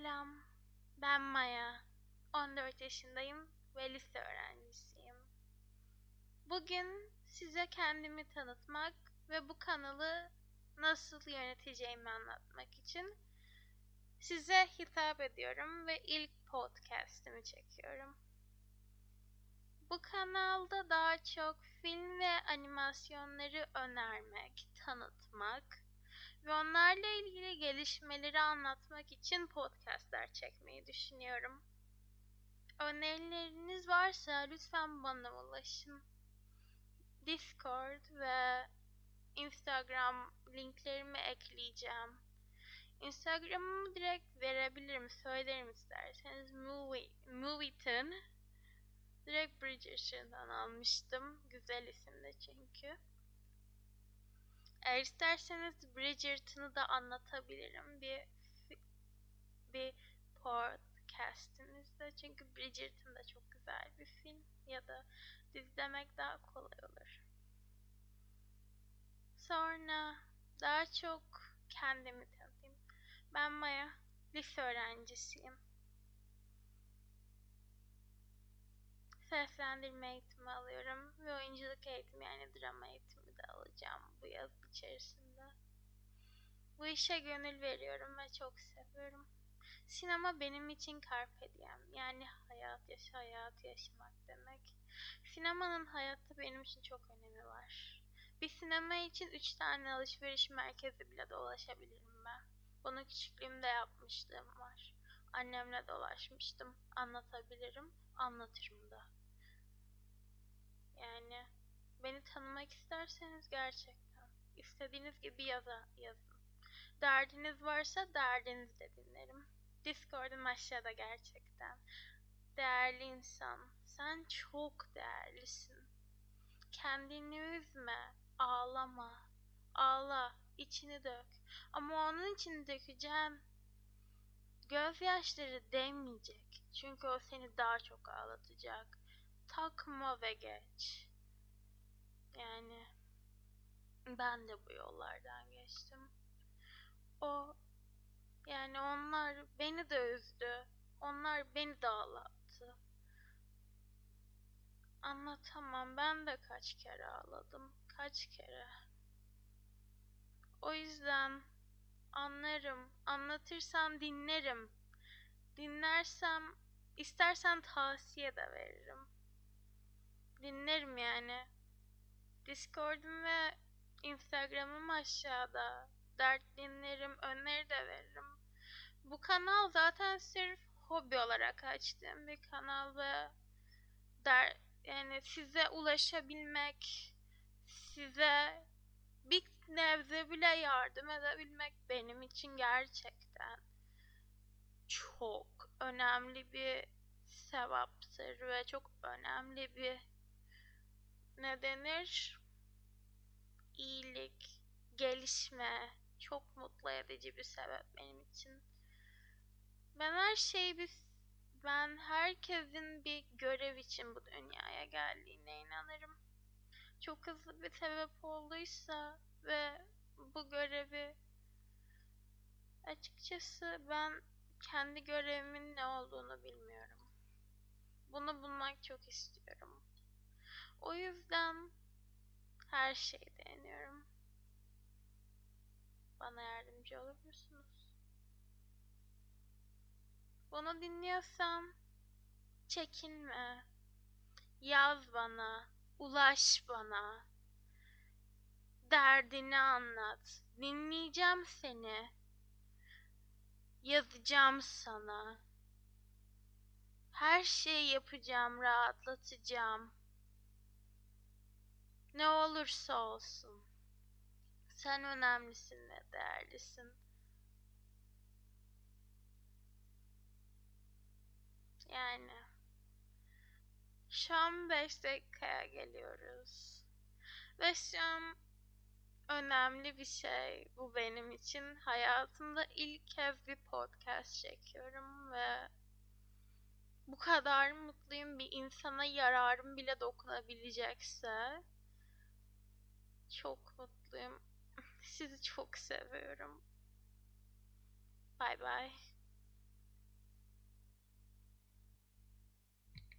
Selam, ben Maya. 14 yaşındayım ve lise öğrencisiyim. Bugün size kendimi tanıtmak ve bu kanalı nasıl yöneteceğimi anlatmak için size hitap ediyorum ve ilk podcast'imi çekiyorum. Bu kanalda daha çok film ve animasyonları önermek, tanıtmak ve onlarla gelişmeleri anlatmak için podcastler çekmeyi düşünüyorum. Önerileriniz varsa lütfen bana ulaşın. Discord ve Instagram linklerimi ekleyeceğim. Instagram'ımı direkt verebilirim, söylerim isterseniz. Movie, Movieton. Direkt Bridgerton'dan almıştım. Güzel isimde çünkü. Eğer isterseniz Bridgerton'ı da anlatabilirim bir bir podcast'imizde. Çünkü Bridgerton da çok güzel bir film ya da izlemek daha kolay olur. Sonra daha çok kendimi tanıtayım. Ben Maya, lise öğrencisiyim. Seslendirme eğitimi alıyorum ve oyunculuk eğitimi yani drama eğitimi de alacağım yaz içerisinde. Bu işe gönül veriyorum ve çok seviyorum. Sinema benim için carpe diem yani hayat yaşa hayat yaşamak demek. Sinemanın hayatta benim için çok önemi var. Bir sinema için üç tane alışveriş merkezi bile dolaşabilirim ben. Bunu küçüklüğümde yapmışlığım var. Annemle dolaşmıştım. Anlatabilirim, anlatırım da. Yani beni tanımak isterseniz gerçekten istediğiniz gibi yaza, yazın. Derdiniz varsa derdinizi de dinlerim. Discord'um aşağıda gerçekten. Değerli insan, sen çok değerlisin. Kendini üzme, ağlama. Ağla, içini dök. Ama onun için dökeceğin gözyaşları değmeyecek. Çünkü o seni daha çok ağlatacak takma ve geç. Ben de bu yollardan geçtim. O yani onlar beni de üzdü. Onlar beni de ağlattı. Anlatamam. Ben de kaç kere ağladım. Kaç kere. O yüzden anlarım. Anlatırsam dinlerim. Dinlersem istersen tavsiye de veririm dinlerim yani. Discord'um ve Instagram'ım aşağıda. Dert dinlerim, öneri de veririm. Bu kanal zaten sırf hobi olarak açtığım bir kanal ve der, yani size ulaşabilmek, size bir nebze bile yardım edebilmek benim için gerçekten çok önemli bir sevaptır ve çok önemli bir ne denir? İyilik, gelişme, çok mutlu edici bir sebep benim için. Ben her şeyi bir ben herkesin bir görev için bu dünyaya geldiğine inanırım. Çok hızlı bir sebep olduysa ve bu görevi açıkçası ben kendi görevimin ne olduğunu bilmiyorum. Bunu bulmak çok istiyorum. O yüzden her şeyi deniyorum. Bana yardımcı olur musunuz? Bunu dinliyorsan çekinme. Yaz bana, ulaş bana. Derdini anlat. Dinleyeceğim seni. Yazacağım sana. Her şeyi yapacağım, rahatlatacağım. Ne olursa olsun. Sen önemlisin ve değerlisin. Yani şu an 5 dakikaya geliyoruz. Ve şu an önemli bir şey bu benim için. Hayatımda ilk kez bir podcast çekiyorum ve bu kadar mutluyum bir insana yararım bile dokunabilecekse çok mutluyum. Sizi çok seviyorum. Bay bay.